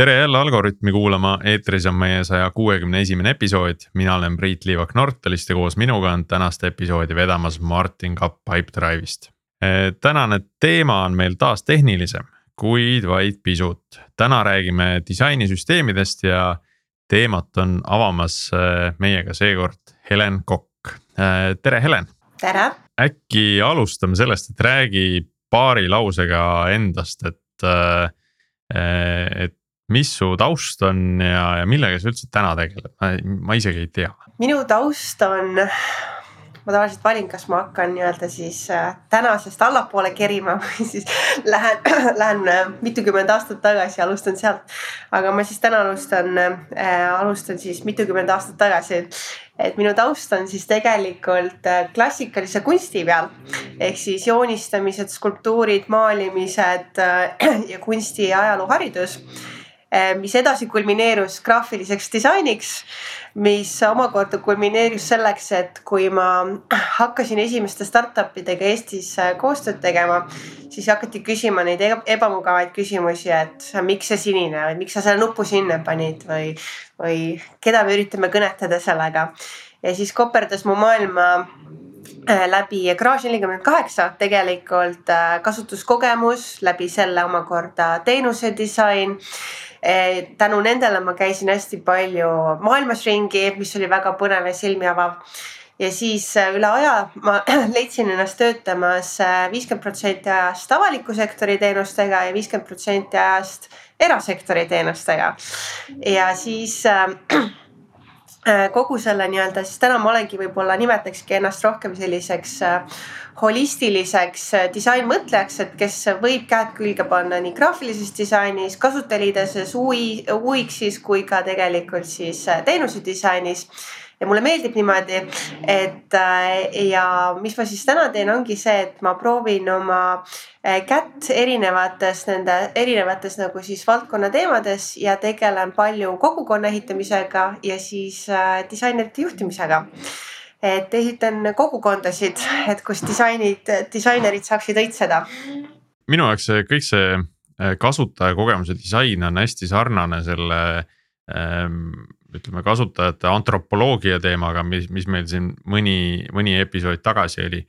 tere jälle Algorütmi kuulama, eetris on meie saja kuuekümne esimene episood, mina olen Priit Liivak Nortalist ja koos minuga on tänast episoodi vedamas Martin Kapp Pipedrive'ist. tänane teema on meil taas tehnilisem, kuid vaid pisut. täna räägime disainisüsteemidest ja teemat on avamas äh, meiega seekord Helen Kokk. Äh, tere, Helen. tere. äkki alustame sellest, et räägi paari lausega endast, et, et mis su taust on ja, ja millega sa üldse täna tegeled, ma isegi ei tea. minu taust on, ma tavaliselt valin, kas ma hakkan nii-öelda siis äh, tänasest allapoole kerima või siis lähen, lähen äh, mitukümmend aastat tagasi, alustan sealt. aga ma siis täna alustan äh,, alustan siis mitukümmend aastat tagasi et minu taust on siis tegelikult äh, klassikalise kunsti peal ehk siis joonistamised, skulptuurid, maalimised ja kunsti ja ajalooharidus mis edasi kulmineerus graafiliseks disainiks, mis omakorda kulmineerus selleks, et kui ma hakkasin esimeste startup idega Eestis eh, koostööd tegema, siis hakati küsima neid ebamugavaid küsimusi, et miks see sinine või miks sa selle nupu sinna panid või, või keda me üritame kõnetada sellega. ja siis koperdas mu maailma eh, läbi Garage nelikümmend kaheksa tegelikult kasutuskogemus, läbi selle omakorda teenuse disain Eh, tänu nendele ma käisin hästi palju maailmas ringi, mis oli väga põnev ja silmi avav. ja siis üle aja ma leidsin ennast töötamas viiskümmend protsenti ajast avaliku sektori teenustega ja viiskümmend protsenti ajast erasektori teenustega. ja siis kogu selle nii-öelda siis täna ma olengi võib-olla nimetakski ennast rohkem selliseks holistiliseks äh, disainmõtlejaks, et kes võib käed külge panna nii graafilises disainis, kasutajaliideses, UI, UX-is kui ka tegelikult siis äh, teenuse disainis ja mulle meeldib niimoodi, et äh, ja mis ma siis täna teen, ongi see, et ma proovin oma kätt erinevates nende erinevates nagu siis valdkonna teemades ja tegelen palju kogukonna ehitamisega ja siis disainerite juhtimisega et ehitan kogukondasid, et kus disainid, disainerid saaksid õitseda. minu jaoks see kõik see äh, kasutajakogemuse disain on hästi sarnane selle ähm, ütleme kasutajate antropoloogia teemaga, mis, mis meil siin mõni, mõni episood tagasi oli.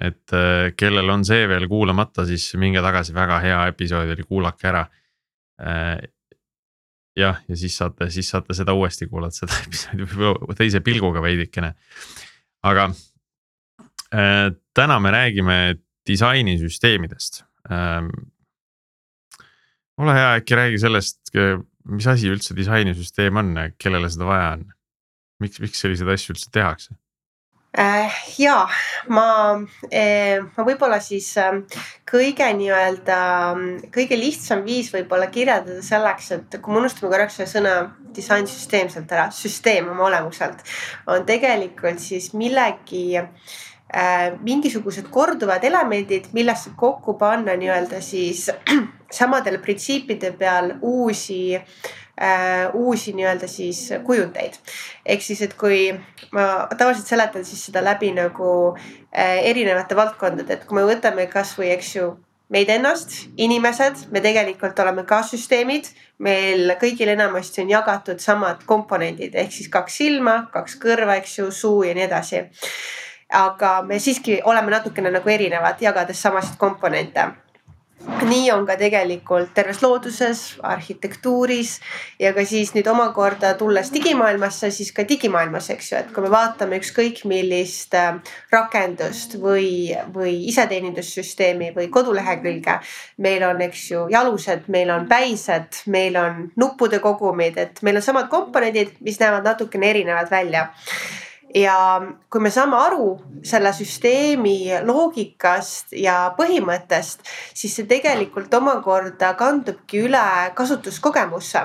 et äh, kellel on see veel kuulamata, siis minge tagasi, väga hea episood oli, kuulake ära äh, jah, ja siis saate, siis saate seda uuesti kuulata, seda episoodi võib-olla teise pilguga veidikene. aga äh, täna me räägime disainisüsteemidest ole hea, äkki räägi sellest, mis asi üldse disainisüsteem on, kellele seda vaja on? miks, miks selliseid asju üldse tehakse? Äh, ja ma, eh, ma võib-olla siis ähm, kõige nii-öelda, kõige lihtsam viis võib-olla kirjeldada selleks, et kui me unustame korraks selle sõna disain süsteemselt ära, süsteem oma olemuselt on tegelikult siis millegi äh, mingisugused korduvad elemendid, millesse kokku panna nii-öelda siis samadel printsiipide peal uusi äh, äh, uusi nii-öelda siis kujundeid. ehk siis, et kui ma tavaliselt seletan siis seda läbi nagu äh, erinevate valdkondade, et kui me võtame kasvõi, eks ju meid ennast, inimesed, me tegelikult oleme ka süsteemid, meil kõigil enamasti on jagatud samad komponendid ehk siis kaks silma, kaks kõrva, eks ju, suu ja nii edasi. Aga me siiski oleme natukene nagu erinevad, jagades samasid komponente nii on ka tegelikult terves looduses, arhitektuuris ja ka siis nüüd omakorda tulles digimaailmasse, siis ka digimaailmas, eks ju, et kui me vaatame ükskõik millist äh, rakendust või, või iseteenindussüsteemi või kodulehekülge. meil on, eks ju, jalused, meil on päised, meil on nuppude kogumid, et meil on samad komponendid, mis näevad natukene erinevad välja ja kui me saame aru selle süsteemi loogikast ja põhimõttest, siis see tegelikult omakorda kandubki üle kasutuskogemusse.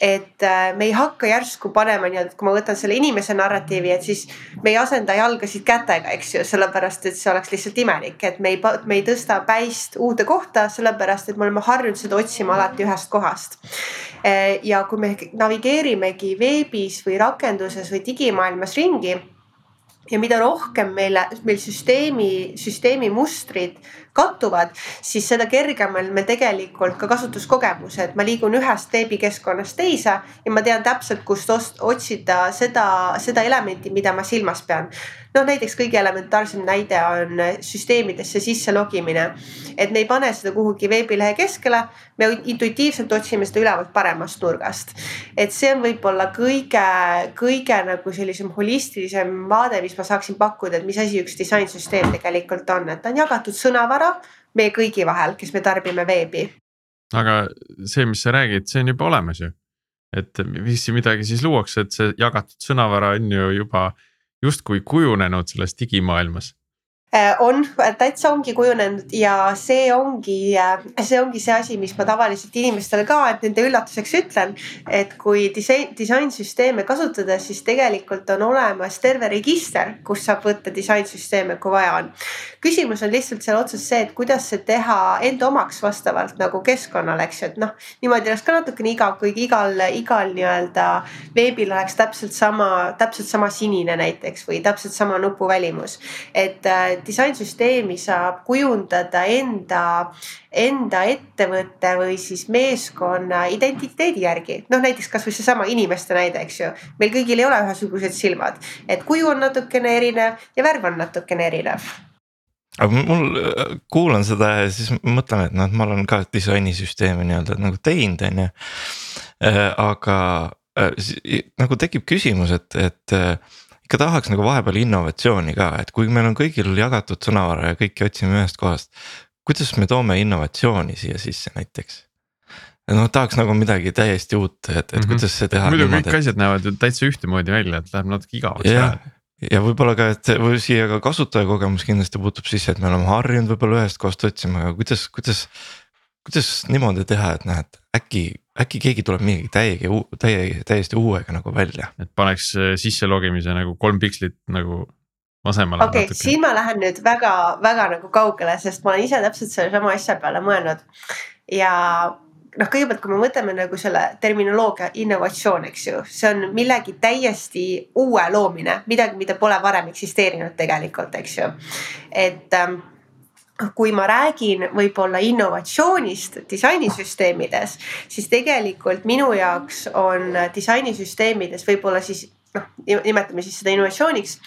et äh, me ei hakka järsku panema nii-öelda, et kui ma võtan selle inimese narratiivi, et siis me ei asenda jalgasid kätega, eks ju, sellepärast et see oleks lihtsalt imelik, et me ei, me ei tõsta päist uude kohta, sellepärast et me oleme harjunud seda otsima alati ühest kohast. Äh, ja kui me navigeerimegi veebis või rakenduses või digimaailmas ringi ja mida rohkem meile, meil süsteemi, süsteemi mustrid kattuvad, siis seda kergem on meil tegelikult ka kasutuskogemus, et ma liigun ühest veebikeskkonnast teise ja ma tean täpselt, kust otsida seda, seda elementi, mida ma silmas pean noh, näiteks kõige elementaarsem näide on süsteemidesse sisse logimine. et me ei pane seda kuhugi veebilehe keskele, me intuitiivselt otsime seda ülevalt paremast nurgast. et see on võib-olla kõige, kõige nagu sellisem holistilisem vaade, mis ma saaksin pakkuda, et mis asi üks disainsüsteem tegelikult on, et ta on jagatud sõnavara meie kõigi vahel, kes me tarbime veebi. aga see, mis sa räägid, see on juba olemas ju et mis midagi siis luuakse, et see jagatud sõnavara on ju juba justkui kujunenud selles digimaailmas on, täitsa ongi kujunenud ja see ongi, äh, see ongi see asi, mis ma tavaliselt inimestele ka, et nende üllatuseks ütlen. et kui disain, disainsüsteeme kasutada, siis tegelikult on olemas terve register, kus saab võtta disainsüsteeme, kui vaja on. küsimus on lihtsalt seal otsas see, et kuidas see teha enda omaks vastavalt nagu keskkonnale, eks ju, et noh, niimoodi oleks ka natukene igav, kuigi igal, igal nii-öelda veebil oleks täpselt sama, täpselt sama sinine näiteks või täpselt sama nupuvälimus. et äh, disainsüsteemi saab kujundada enda, enda ettevõtte või siis meeskonna identiteedi järgi. noh, näiteks kasvõi seesama inimeste näide, eks ju. meil kõigil ei ole ühesugused silmad, et kuju on natukene erinev ja värv on natukene erinev aga mul, kuulan seda ja siis mõtlen, et noh, ma olen ka disainisüsteemi nii-öelda nagu teinud, on ju. Äh, aga äh, nagu tekib küsimus, et, et äh, ikka tahaks nagu vahepeal innovatsiooni ka, et kui meil on kõigil jagatud sõnavara ja kõiki otsime ühest kohast. kuidas me toome innovatsiooni siia sisse näiteks? noh, tahaks nagu midagi täiesti uut, et, et mm -hmm. kuidas see teha. muidu kõik asjad näevad ju täitsa ühtemoodi välja, et läheb natuke igavaks ära ja võib-olla ka, et või siia ka kasutajakogemus kindlasti puutub sisse, et me oleme harjunud võib-olla ühest kohast otsima, aga kuidas, kuidas kuidas niimoodi teha, et et äkki, äkki keegi tuleb millegi täiegi, täie, täiesti uuega nagu välja. et paneks äh, sisse logimise nagu kolm pikslit nagu vasemale. okei okay,, siin ma lähen nüüd väga-väga nagu kaugele, sest ma olen ise täpselt sellesama asja peale mõelnud. ja noh, kõigepealt, kui me mõtleme nagu selle terminoloogia innovatsioon, eks ju, see on millegi täiesti uue loomine, midagi, mida pole varem eksisteerinud tegelikult, eks ju. et ähm, kui ma räägin võib-olla innovatsioonist disainisüsteemides, siis tegelikult minu jaoks on disainisüsteemides võib-olla siis noh, nimetame siis seda innovatsiooniks,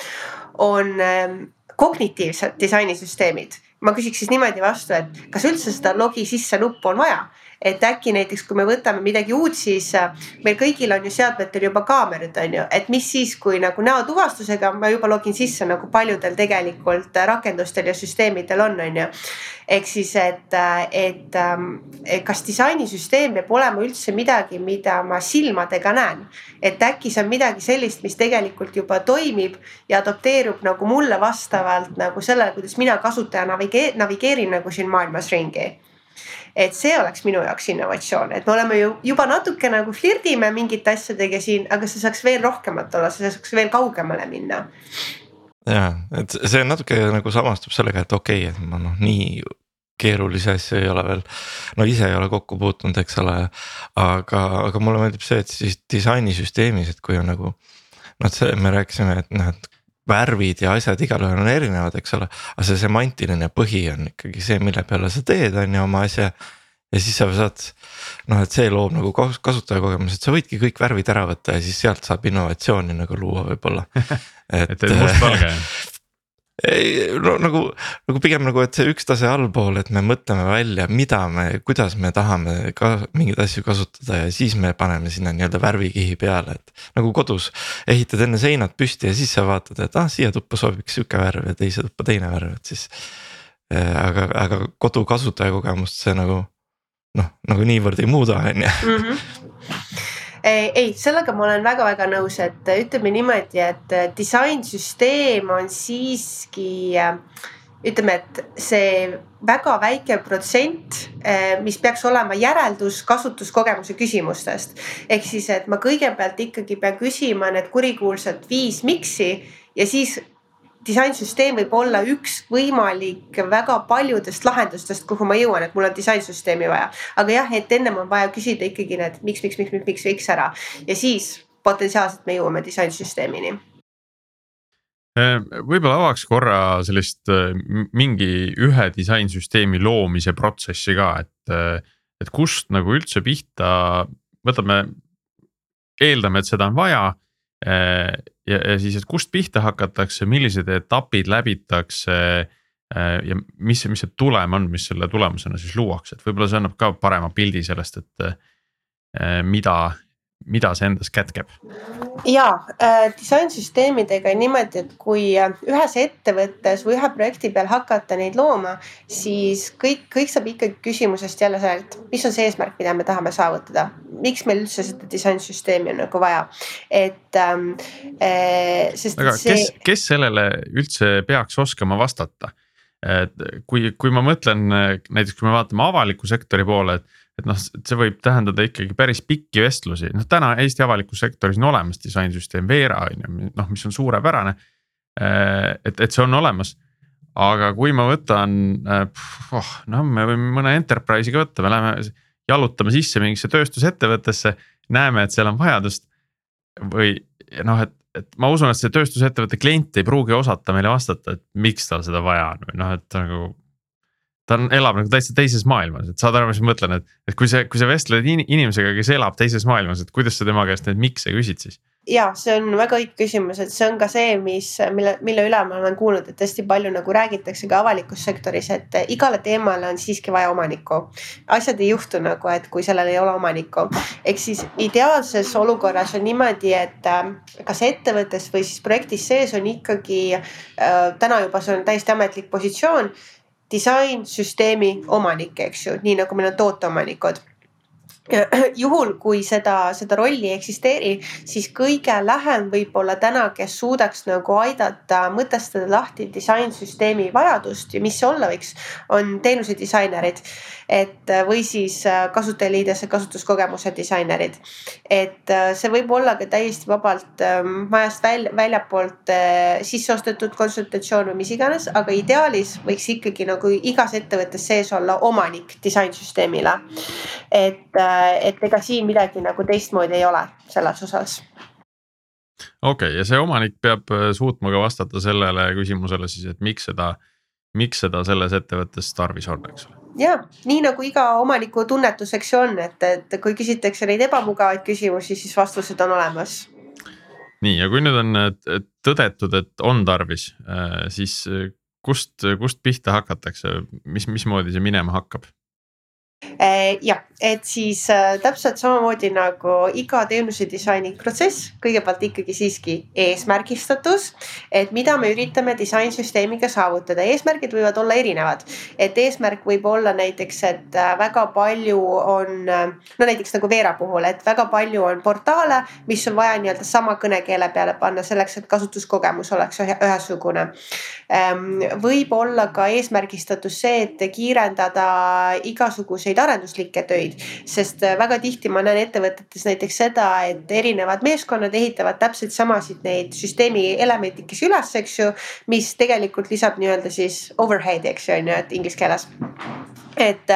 on ähm, kognitiivsed disainisüsteemid. ma küsiks siis niimoodi vastu, et kas üldse seda logi sisse nuppu on vaja et äkki näiteks, kui me võtame midagi uut, siis äh, meil kõigil on ju seadmetel juba kaamerad, on ju, et mis siis, kui nagu näotuvastusega ma juba login sisse nagu paljudel tegelikult rakendustel ja süsteemidel on, on ju. ehk siis, et, äh, et, ähm, et kas disainisüsteem peab olema üldse midagi, mida ma silmadega näen. et äkki see on midagi sellist, mis tegelikult juba toimib ja adapteerub nagu mulle vastavalt nagu sellele, kuidas mina kasutaja navigeerin, navigeerin nagu siin maailmas ringi et see oleks minu jaoks innovatsioon, et me oleme ju juba natuke nagu flirdime mingite asjadega siin, aga see saaks veel rohkemat olla, see saaks veel kaugemale minna. ja, et see natuke nagu samastub sellega, et okei okay,, et ma noh, nii keerulisi asju ei ole veel, no ise ei ole kokku puutunud, eks ole. aga, aga mulle meeldib see, et siis disainisüsteemis, et kui on nagu noh, see me rääkisime, et noh, et värvid ja asjad igalühel on erinevad, eks ole. aga see semantiline põhi on ikkagi see, mille peale sa teed, on ju oma asja. ja siis sa saad noh, et see loob nagu kasutajakogemuse, et sa võidki kõik värvid ära võtta ja siis sealt saab innovatsiooni nagu luua võib-olla. et, et mustvalge no nagu, nagu pigem nagu, et see üks tase allpool, et me mõtleme välja, mida me, kuidas me tahame ka mingeid asju kasutada ja siis me paneme sinna nii-öelda värvikihi peale, et. nagu kodus ehitad enne seinad püsti ja siis sa vaatad, et ah, siia tuppa sobiks sihuke värv ja teise tuppa teine värv, et siis. Eh, aga, aga kodu kasutaja kogemust see nagu noh, nagu niivõrd ei muuda, on ju mhm ei, sellega ma olen väga-väga nõus, et ütleme niimoodi, et disainsüsteem on siiski ütleme, et see väga väike protsent, mis peaks olema järeldus kasutuskogemuse küsimustest. ehk siis, et ma kõigepealt ikkagi pean küsima need kurikuulsad viis miks'i ja siis disainsüsteem võib olla üks võimalik väga paljudest lahendustest, kuhu ma jõuan, et mul on disainsüsteemi vaja. aga jah, et ennem on vaja küsida ikkagi need miks, miks, miks, miks, miks, miks ära ja siis potentsiaalselt me jõuame disainsüsteemini võib-olla avaks korra sellist mingi ühe disainsüsteemi loomise protsessi ka, et, et kust nagu üldse pihta, võtame, eeldame, et seda on vaja ja, ja siis, et kust pihta hakatakse, millised etapid läbitakse ja mis, mis see tulem on, mis selle tulemusena siis luuakse, et võib-olla see annab ka parema pildi sellest, et mida, mida see endas kätkeb? ja äh, disainsüsteemidega on niimoodi, et kui äh, ühes ettevõttes või ühe projekti peal hakata neid looma, siis kõik, kõik saab ikkagi küsimusest jälle sellelt, mis on see eesmärk, mida me tahame saavutada. miks meil üldse seda disainsüsteemi on nagu vaja, et ähm, äh,. sest aga see... kes, kes sellele üldse peaks oskama vastata? et kui, kui ma mõtlen näiteks, kui me vaatame avaliku sektori poole, et et noh, see võib tähendada ikkagi päris pikki vestlusi, noh täna Eesti avalikus sektoris on olemas disainsüsteem Veera on ju, noh, mis on suurepärane. Äh, et, et see on olemas, aga kui ma võtan, äh, oh, noh, me võime mõne enterprise'i ka võtta, me läheme jalutame sisse mingisse tööstusettevõttesse, näeme, et seal on vajadust. või noh, et, et ma usun, et see tööstusettevõtte klient ei pruugi osata meile vastata, et miks tal seda vaja on või noh, et nagu ta on, elab nagu täitsa teises maailmas, et saad aru, mis ma mõtlen, et, et kui sa, kui sa vestled in, inimesega, kes elab teises maailmas, et kuidas sa tema käest neid miks'e küsid siis? ja see on väga õige küsimus, et see on ka see, mis, mille, mille üle ma olen kuulnud, et hästi palju nagu räägitakse ka avalikus sektoris, et igale teemale on siiski vaja omanikku. asjad ei juhtu nagu, et kui sellel ei ole omanikku, ehk siis ideaalses olukorras on niimoodi, et äh, kas ettevõttes või siis projektis sees on ikkagi äh, täna juba see on täiesti ametlik positsioon disainsüsteemi omanik, eks ju, nii nagu meil on tooteomanikud juhul, kui seda, seda rolli ei eksisteeri, siis kõige lähem võib-olla täna, kes suudaks nagu aidata mõtestada lahti disainsüsteemi vajadust ja mis see olla võiks, on teenusedisainerid et äh, või siis äh, kasutajaliidese kasutuskogemuse disainerid. et äh, see võib olla ka täiesti vabalt ähm, majast välja, väljapoolt sisse ostetud konsultatsioon või mis iganes, aga ideaalis võiks ikkagi nagu igas ettevõttes sees olla omanik disainsüsteemile. et, et ega siin midagi nagu teistmoodi ei ole selles osas okei okay,, ja see omanik peab suutma ka vastata sellele küsimusele siis, et miks seda, miks seda selles ettevõttes tarvis on, eks ole ja nii nagu iga omaniku tunnetus, eks ju on, et, et kui küsitakse neid ebamugavaid küsimusi, siis vastused on olemas. nii, ja kui nüüd on tõdetud, et on tarvis, äh, siis kust, kust pihta hakatakse, mis, mismoodi see minema hakkab? Eh, jah, et siis äh, täpselt samamoodi nagu iga teenuse disaini protsess, kõigepealt ikkagi siiski eesmärgistatus. et mida me üritame disainsüsteemiga saavutada, eesmärgid võivad olla erinevad. et eesmärk võib olla näiteks, et äh, väga palju on, no näiteks nagu Veera puhul, et väga palju on portaale, mis on vaja nii-öelda sama kõnekeele peale panna selleks, et kasutuskogemus oleks ühesugune. Ähm, võib olla ka eesmärgistatus see, et kiirendada igasuguseid igasuguseid arenduslikke töid. sest äh, väga tihti ma näen ettevõtetes näiteks seda, et erinevad meeskonnad ehitavad täpselt samasid neid süsteemi elementikesi üles, eks ju. mis tegelikult lisab nii-öelda siis overhead'i, eks ju on ju, et inglise keeles et,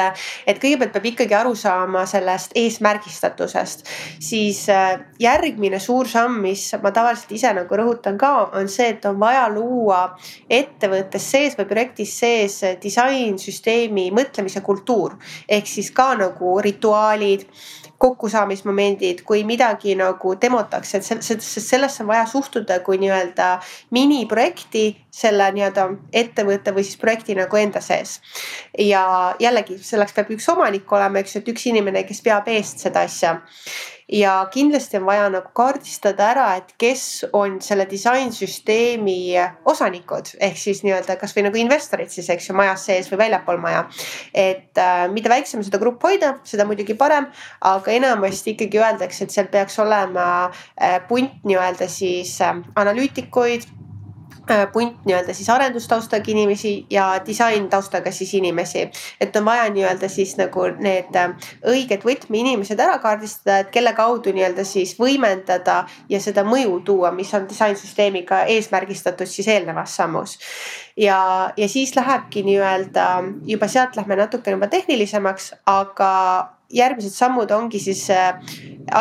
et kõigepealt peab ikkagi aru saama sellest eesmärgistatusest, siis äh, järgmine suur samm, mis ma tavaliselt ise nagu rõhutan ka, on see, et on vaja luua ettevõttes sees või projektis sees disainsüsteemi mõtlemise kultuur. Ehk siis ka nagu rituaalid kokkusaamismomendid, kui midagi nagu demotakse, et sest sellesse on vaja suhtuda kui nii-öelda miniprojekti selle nii-öelda ettevõtte või siis projekti nagu enda sees. ja jällegi selleks peab üks omanik olema, eks ju, et üks inimene, kes veab eest seda asja ja kindlasti on vaja nagu kaardistada ära, et kes on selle disainsüsteemi osanikud ehk siis nii-öelda kasvõi nagu investorid siis, eks ju, majas sees või väljapool maja. et äh, mida väiksem seda grupp hoida, seda muidugi parem, aga enamasti ikkagi öeldakse, et seal peaks olema äh, punt nii-öelda siis äh, analüütikuid punt nii-öelda siis arendustaustaga inimesi ja disaintaustaga siis inimesi. et on vaja nii-öelda siis nagu need äh, õiged võtmeinimesed ära kaardistada, et kelle kaudu nii-öelda siis võimendada ja seda mõju tuua, mis on disainsüsteemiga eesmärgistatud siis eelnevas sammus. ja, ja siis lähebki nii-öelda juba sealt lähme natukene juba tehnilisemaks, aga järgmised sammud ongi siis,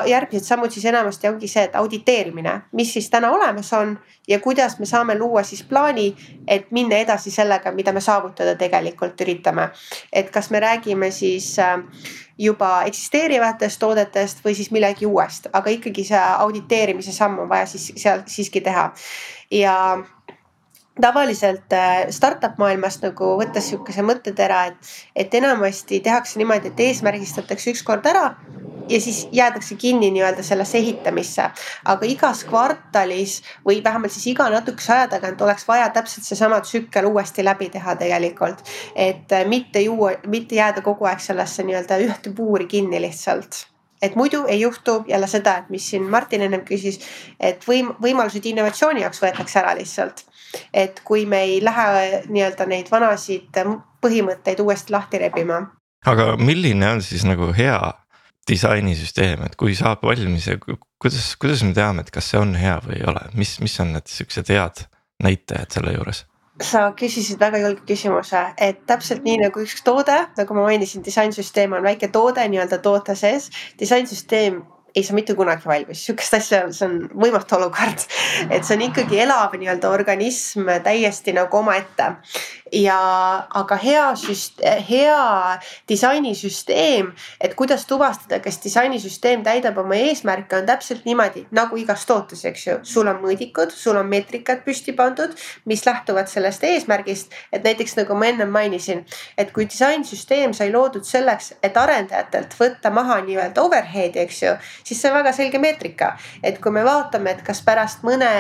järgmised sammud siis enamasti ongi see, et auditeerimine, mis siis täna olemas on ja kuidas me saame luua siis plaani, et minna edasi sellega, mida me saavutada tegelikult üritame. et kas me räägime siis juba eksisteerivatest toodetest või siis millegi uuest, aga ikkagi see auditeerimise samm on vaja siis seal siiski teha ja tavaliselt äh, startup maailmast nagu võttes sihukese mõttetera, et, et enamasti tehakse niimoodi, et eesmärgistatakse ükskord ära ja siis jäädakse kinni nii-öelda sellesse ehitamisse. aga igas kvartalis või vähemalt siis iga natukese aja tagant oleks vaja täpselt seesama tsükkel uuesti läbi teha tegelikult. et äh, mitte juua, mitte jääda kogu aeg sellesse nii-öelda ühte puuri kinni lihtsalt et muidu ei juhtu jälle seda, et mis siin Martin ennem küsis, et võim-, võimalused innovatsiooni jaoks võetakse ära lihtsalt et kui me ei lähe nii-öelda neid vanasid põhimõtteid uuesti lahti rebima. aga milline on siis nagu hea disainisüsteem, et kui saab valmis ja kuidas, kuidas me teame, et kas see on hea või ei ole, mis, mis on need siuksed head näitajad selle juures? sa küsisid väga julge küsimuse, et täpselt nii nagu üks toode, nagu ma mainisin, disainsüsteem on väike toode nii-öelda toote sees. disainsüsteem ei saa mitte kunagi valmis, sihukest asja, see on võimatu olukord. et see on ikkagi elav nii-öelda organism täiesti nagu omaette ja aga hea süst-, hea disainisüsteem, et kuidas tuvastada, kas disainisüsteem täidab oma eesmärke, on täpselt niimoodi nagu igas tootes, eks ju. sul on mõõdikud, sul on meetrikad püsti pandud, mis lähtuvad sellest eesmärgist. et näiteks nagu ma ennem mainisin, et kui disainsüsteem sai loodud selleks, et arendajatelt võtta maha nii-öelda overhead'i, eks ju, siis see on väga selge meetrika. et kui me vaatame, et kas pärast mõne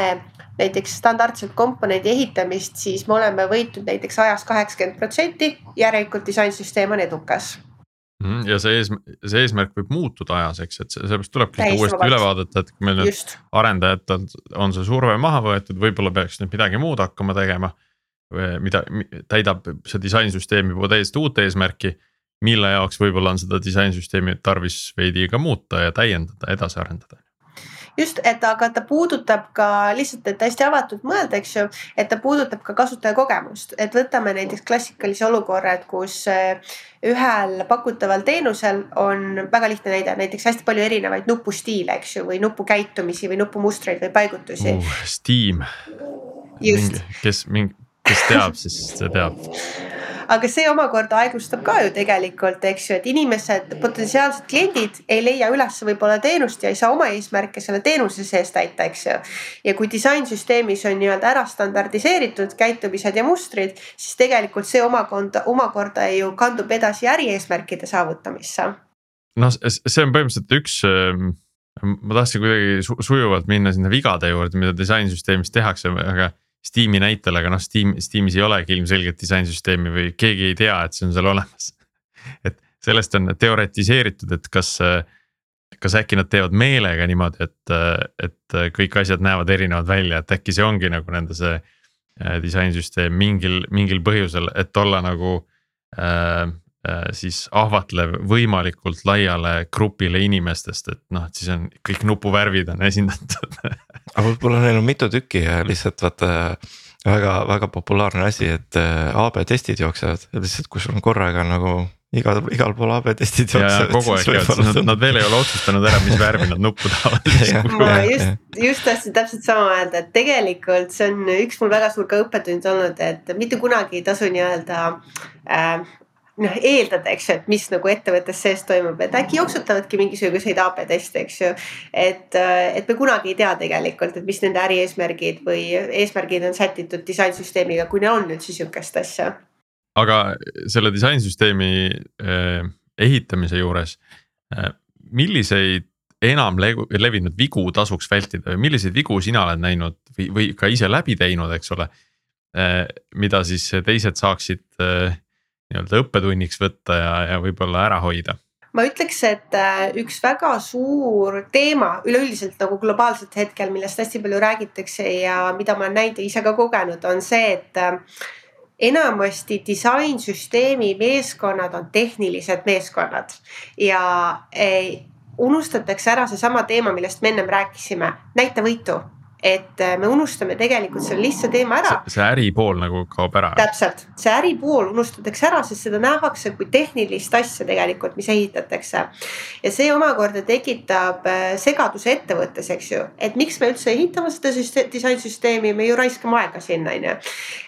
näiteks standardset komponendi ehitamist, siis me oleme võitnud näiteks ajas kaheksakümmend protsenti, järelikult disainsüsteem on edukas mhm, ja see ees, see eesmärk võib muutuda ajas, eks, et sellepärast tulebki uuesti üle vaadata, et kui meil nüüd arendajatelt on see surve maha võetud, võib-olla peaks nüüd midagi muud hakkama tegema. mida täidab see disainsüsteem juba täiesti uut eesmärki, mille jaoks võib-olla on seda disainsüsteemi tarvis veidi ka muuta ja täiendada, edasi arendada just, et aga ta puudutab ka lihtsalt, et hästi avatult mõelda, eks ju, et ta puudutab ka kasutajakogemust, et võtame näiteks klassikalise olukorra, et kus eh, ühel pakutaval teenusel on väga lihtne näide, näiteks hästi palju erinevaid nupustiile, eks ju, või nupukäitumisi või nupumustreid või paigutusi uh,. Steam. kes mingi, kes teab, siis see teab aga see omakorda aeglustab ka ju tegelikult, eks ju, et inimesed, potentsiaalsed kliendid ei leia üles võib-olla teenust ja ei saa oma eesmärke selle teenuse sees täita, eks ju. ja kui disainsüsteemis on nii-öelda ära standardiseeritud käitumised ja mustrid, siis tegelikult see omakorda, omakorda ju kandub edasi ärieesmärkide saavutamisse. noh, see on põhimõtteliselt üks ähm, ma tahtsin kuidagi sujuvalt minna sinna vigade juurde, mida disainsüsteemis tehakse, aga Steam'i näitel, aga noh, Steam, Steamis ei olegi ilmselgelt disainsüsteemi või keegi ei tea, et see on seal olemas. et sellest on teoretiseeritud, et kas, kas äkki nad teevad meelega niimoodi, et, et kõik asjad näevad erinevad välja, et äkki see ongi nagu nende see äh, disainsüsteem mingil, mingil põhjusel, et olla nagu Äh, siis ahvatlev võimalikult laiale grupile inimestest, et noh, et siis on kõik nupuvärvid on esindatud. Aga võib-olla neil on mitu tükki ja lihtsalt vaata väga, väga populaarne asi, et äh, AB testid jooksevad. Lihtsalt, kui sul on korraga nagu igal, igal pool AB testid jooksevad. kogu aeg jah, nad, nad veel ei ole otsustanud ära, mis värvi nad nuppu tahavad. Ma just, just tahtsin täpselt sama öelda, et tegelikult see on üks mul väga suur ka õppetund olnud, et mitte kunagi ei tasu nii-öelda äh, noh eeldada, eks ju, et mis nagu ettevõttes sees toimub, et äkki jooksutavadki mingisuguseid AB teste, eks ju. et, äh, et me kunagi ei tea tegelikult, et mis nende ärieesmärgid või eesmärgid on sätitud disainsüsteemiga, kui neil on üldse sihukest asja. aga selle disainsüsteemi eh, ehitamise juures eh, milliseid enam levinud vigu tasuks vältida või milliseid vigu sina oled näinud või, või ka ise läbi teinud, eks ole mida siis teised saaksid nii-öelda õppetunniks võtta ja, ja võib-olla ära hoida? ma ütleks, et äh, üks väga suur teema üleüldiselt nagu globaalselt hetkel, millest hästi palju räägitakse ja mida ma olen näinud ja ise ka kogenud, on see, et äh, enamasti disainsüsteemi meeskonnad on tehnilised meeskonnad ja unustatakse ära seesama teema, millest me ennem rääkisime, näita võitu et äh, me unustame tegelikult selle lihtsa teema ära. see äripool nagu kaob ära. täpselt, see äripool unustatakse ära, sest seda nähakse kui tehnilist asja tegelikult, mis ehitatakse. ja see omakorda tekitab äh, segaduse ettevõttes, eks ju, et miks me üldse ehitame seda süsteemi, disainsüsteemi, me ju raiskame aega sinna, on ju.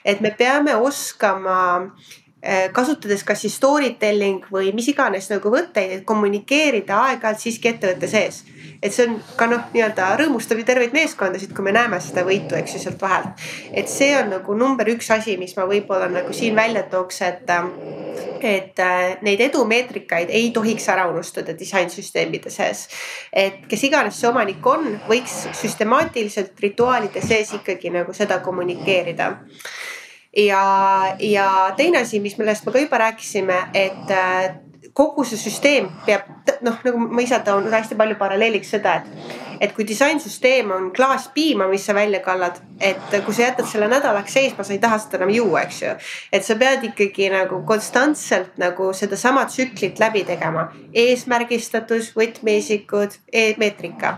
et me peame oskama äh, kasutades kas siis story telling või mis iganes nagu võtteid, et kommunikeerida aeg-ajalt siiski ettevõtte sees et see on ka noh, nii-öelda rõõmustab ju terveid meeskondasid, kui me näeme seda võitu, eks ju sealt vahelt. et see on nagu number üks asi, mis ma võib-olla nagu siin välja tooks, et et äh, neid edumeetrikaid ei tohiks ära unustada disainsüsteemide sees. et kes iganes see omanik on, võiks süstemaatiliselt rituaalide sees ikkagi nagu seda kommunikeerida ja, ja teine asi, mis, millest me ka juba rääkisime, et äh, kogu see süsteem peab noh, nagu ma ise toon hästi palju paralleeliks seda, et, et kui disainsüsteem on klaaspiima, mis sa välja kallad, et kui sa jätad selle nädalaks seisma, sa ei taha seda enam juua, eks ju. et sa pead ikkagi nagu konstantselt nagu sedasama tsüklit läbi tegema, eesmärgistatus, võtmeisikud e, meetrika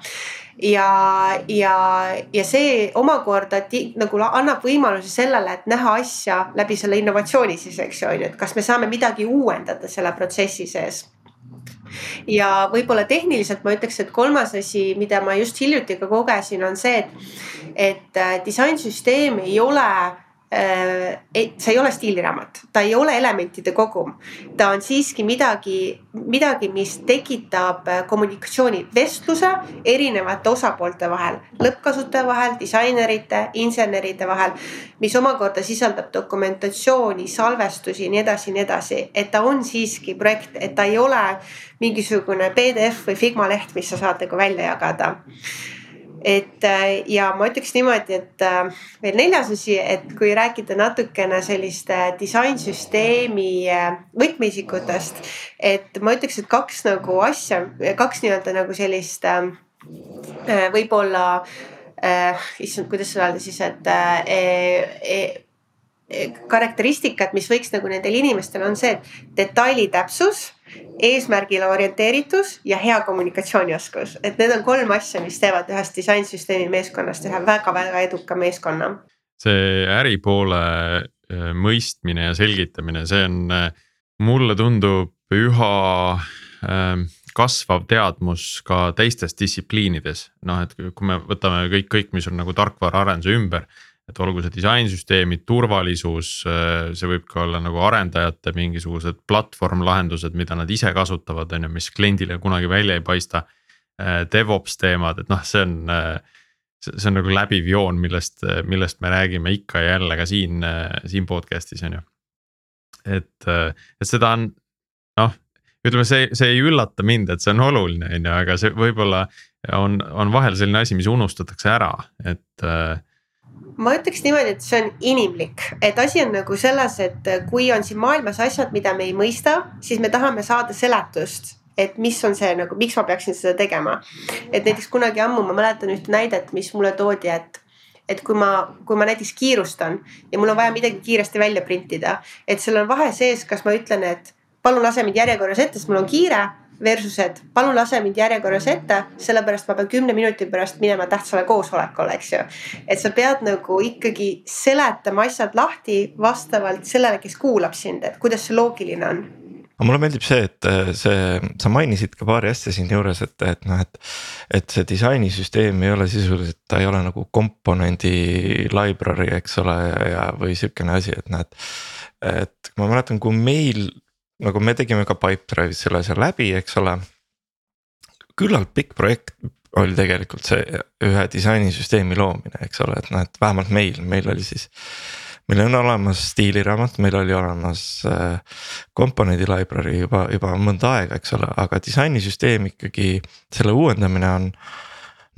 ja, ja, ja see omakorda nagu annab võimaluse sellele, et näha asja läbi selle innovatsiooni siis, eks ju, on ju, et kas me saame midagi uuendada selle protsessi sees. Ja võib-olla tehniliselt ma ütleks, et kolmas asi, mida ma just hiljuti ka kogesin, on see, et, et äh, disainsüsteem ei ole Äh, see ei ole stiiliraamat, ta ei ole elementide kogum. ta on siiski midagi, midagi, mis tekitab äh, kommunikatsiooni, vestluse erinevate osapoolte vahel, lõppkasutaja vahel, disainerite, inseneride vahel. mis omakorda sisaldab dokumentatsiooni, salvestusi, nii edasi, nii edasi, et ta on siiski projekt, et ta ei ole mingisugune PDF või Figma leht, mis sa saad nagu välja jagada et äh, ja ma ütleks niimoodi, et äh, veel neljas asi, et kui rääkida natukene selliste disainsüsteemi äh, võtmeisikutest, et ma ütleks, et kaks nagu asja, kaks nii-öelda nagu sellist võib-olla äh,, issand, kuidas seda öelda siis, et äh, karakteristikat, mis võiks nagu nendel inimestel on see, et detaili täpsus eesmärgile orienteeritus ja hea kommunikatsioonioskus, et need on kolm asja, mis teevad ühest disainsüsteemi meeskonnast ühe väga-väga eduka meeskonna. see äripoole äh, mõistmine ja selgitamine, see on, äh, mulle tundub üha ähm, kasvav teadmus ka teistes distsipliinides, noh, et kui me võtame kõik, kõik, mis on nagu tarkvaraarenduse ümber et olgu see disainsüsteemid, turvalisus, äh, see võib ka olla nagu arendajate mingisugused platvorm lahendused, mida nad ise kasutavad, on ju, mis kliendile kunagi välja ei paista. Äh, DevOps teemad, et noh, see on, äh, see on nagu läbiv joon, millest, millest me räägime ikka ja jälle ka siin, siin podcast'is on ju. et, et seda on noh, ütleme, see, see ei üllata mind, et see on oluline, on ju, aga see võib-olla on, on vahel selline asi, mis unustatakse ära, et ma ütleks niimoodi, et see on inimlik, et asi on nagu selles, et kui on siin maailmas asjad, mida me ei mõista, siis me tahame saada seletust et mis on see nagu, miks ma peaksin seda tegema. et näiteks kunagi ammu ma mäletan ühte näidet, mis mulle toodi, et et kui ma, kui ma näiteks kiirustan ja mul on vaja midagi kiiresti välja printida, et seal on vahe sees, kas ma ütlen, et palun lase mind järjekorras ette, sest mul on kiire versus, et palun lase mind järjekorras ette, sellepärast ma pean kümne minuti pärast minema tähtsale koosolekule, eks ju. et sa pead nagu ikkagi seletama asjad lahti vastavalt sellele, kes kuulab sind, et kuidas see loogiline on aga mulle meeldib see, et äh, see, sa mainisid ka paari asja siinjuures, et, et noh, et. et see disainisüsteem ei ole sisuliselt, ta ei ole nagu komponendi library, eks ole, ja, või sihukene asi, et noh, et. et ma mäletan, kui meil nagu me tegime ka Pipedrive'is selle asja läbi, eks ole. küllalt pikk projekt oli tegelikult see ühe disainisüsteemi loomine, eks ole, et noh, et vähemalt meil, meil oli siis. meil on olemas stiiliraamat, meil oli olemas äh, komponendi library juba, juba mõnda aega, eks ole, aga disainisüsteem ikkagi, selle uuendamine on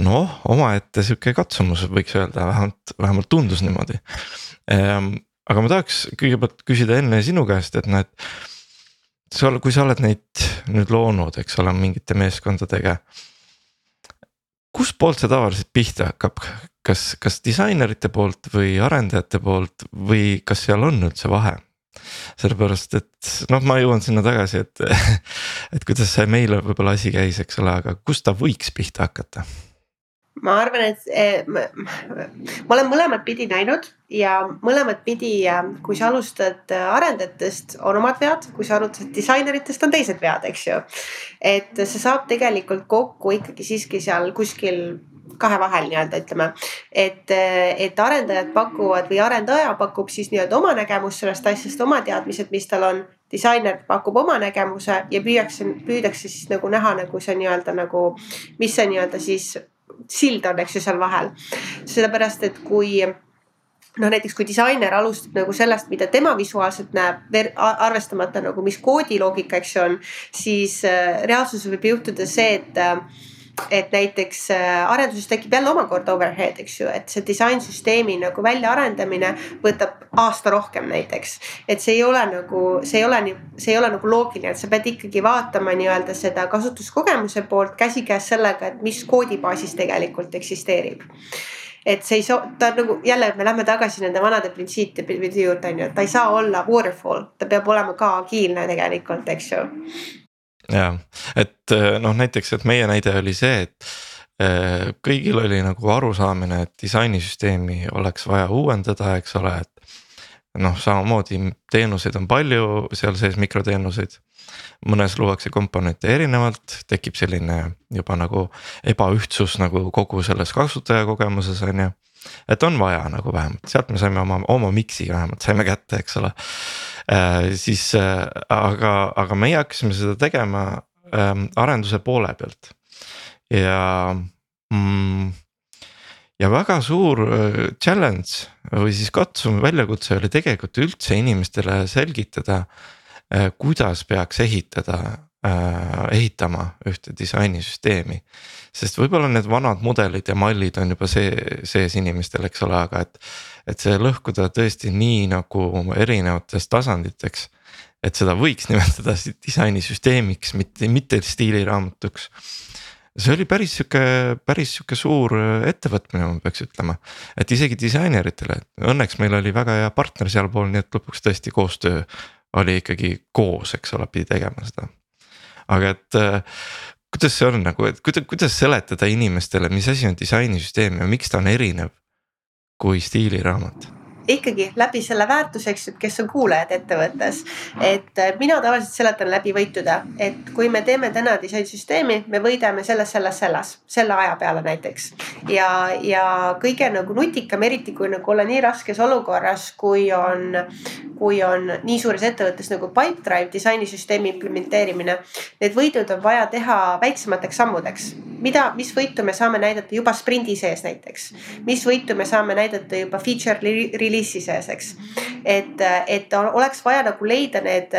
noh, omaette sihuke katsumus, võiks öelda, vähemalt, vähemalt tundus niimoodi ehm,. aga ma tahaks kõigepealt küsida enne sinu käest, et noh, et sa, kui sa oled neid nüüd loonud, eks ole, mingite meeskondadega. kustpoolt see tavaliselt pihta hakkab, kas, kas disainerite poolt või arendajate poolt või kas seal on üldse vahe? sellepärast, et noh, ma jõuan sinna tagasi, et, et kuidas see meile võib-olla asi käis, eks ole, aga kust ta võiks pihta hakata ma arvan, et eh, ma, ma olen mõlemat pidi näinud ja mõlemat pidi, kui sa alustad arendajatest, on omad vead, kui sa alustad disaineritest, on teised vead, eks ju. et see saab tegelikult kokku ikkagi siiski seal kuskil kahe vahel nii-öelda ütleme. et, et arendajad pakuvad või arendaja pakub siis nii-öelda oma nägemust sellest asjast, oma teadmised, mis tal on. disainer pakub oma nägemuse ja püüakse, püüdakse siis nagu näha nagu see nii-öelda nagu, mis see nii-öelda siis sild on, eks ju, seal vahel. sellepärast, et kui noh, näiteks kui disainer alustab nagu sellest, mida tema visuaalselt näeb, arvestamata nagu, mis koodiloogika, eks ju on, siis äh, reaalsuses võib juhtuda see, et äh, et näiteks äh, arenduses tekib jälle omakorda overhead, eks ju, et see disainsüsteemi nagu väljaarendamine võtab aasta rohkem näiteks. et see ei ole nagu, see ei ole nii, see ei ole nagu loogiline, et sa pead ikkagi vaatama nii-öelda seda kasutuskogemuse poolt käsikäes sellega, et mis koodibaasis tegelikult eksisteerib et see ei saa, ta nagu jälle, me lähme tagasi nende vanade printsiipide juurde on ju, et ta ei saa olla waterfall, ta peab olema ka agiilne tegelikult, eks ju ja, et äh, noh, näiteks, et meie näide oli see, et äh, kõigil oli nagu arusaamine, et disainisüsteemi oleks vaja uuendada, eks ole, et. noh, samamoodi teenuseid on palju seal sees mikroteenuseid. mõnes luuakse komponente erinevalt, tekib selline juba nagu ebaühtsus nagu kogu selles kasutajakogemuses on ju et on vaja nagu vähemalt, sealt me saime oma, oma mix'i vähemalt saime kätte, eks ole. Siis äh, aga, aga meie hakkasime seda tegema äh, arenduse poole pealt. Ja mm, ja väga suur äh, challenge või siis katsum, väljakutse oli tegelikult üldse inimestele selgitada, äh, kuidas peaks ehitada äh,, ehitama ühte disainisüsteemi sest võib-olla need vanad mudelid ja mallid on juba see sees inimestel, eks ole, aga et. et see lõhkuda tõesti nii nagu erinevateks tasanditeks. et seda võiks nimetada disainisüsteemiks, mitte, mitte stiiliraamatuks. see oli päris sihuke, päris sihuke suur ettevõtmine, ma peaks ütlema. et isegi disaineritele, õnneks meil oli väga hea partner sealpool, nii et lõpuks tõesti koostöö oli ikkagi koos, eks ole, pidi tegema seda aga et kuidas see on nagu, et kuidas, kuidas seletada inimestele, mis asi on disainisüsteem ja miks ta on erinev kui stiiliraamat? Ikkagi läbi selle väärtuse, eks ju, kes on kuulajad ettevõttes. et äh, mina tavaliselt seletan läbi võitude, et kui me teeme täna disainsüsteemi, me võidame selles, selles, selles, selle aja peale näiteks. ja, ja kõige nagu nutikam, eriti kui nagu olla nii raskes olukorras, kui on, kui on nii suures ettevõttes nagu Pipedrive disainisüsteemi implementeerimine. Need võidud on vaja teha väiksemateks sammudeks, mida, mis võitu me saame näidata juba sprindi sees näiteks, mis võitu me saame näidata juba feature release release'i sees, eks. et, et oleks vaja nagu leida need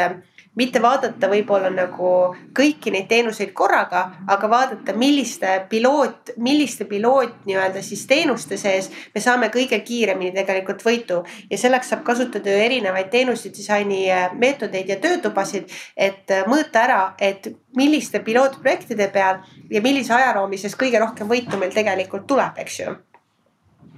mitte vaadata võib-olla nagu kõiki neid teenuseid korraga, aga vaadata, milliste piloot, milliste piloot nii-öelda siis teenuste sees me saame kõige kiiremini tegelikult võitu. ja selleks saab kasutada ju erinevaid teenuste disaini meetodeid ja töötubasid, et mõõta ära, et milliste pilootprojektide peal ja millise ajaraami sees kõige rohkem võitu meil tegelikult tuleb, eks ju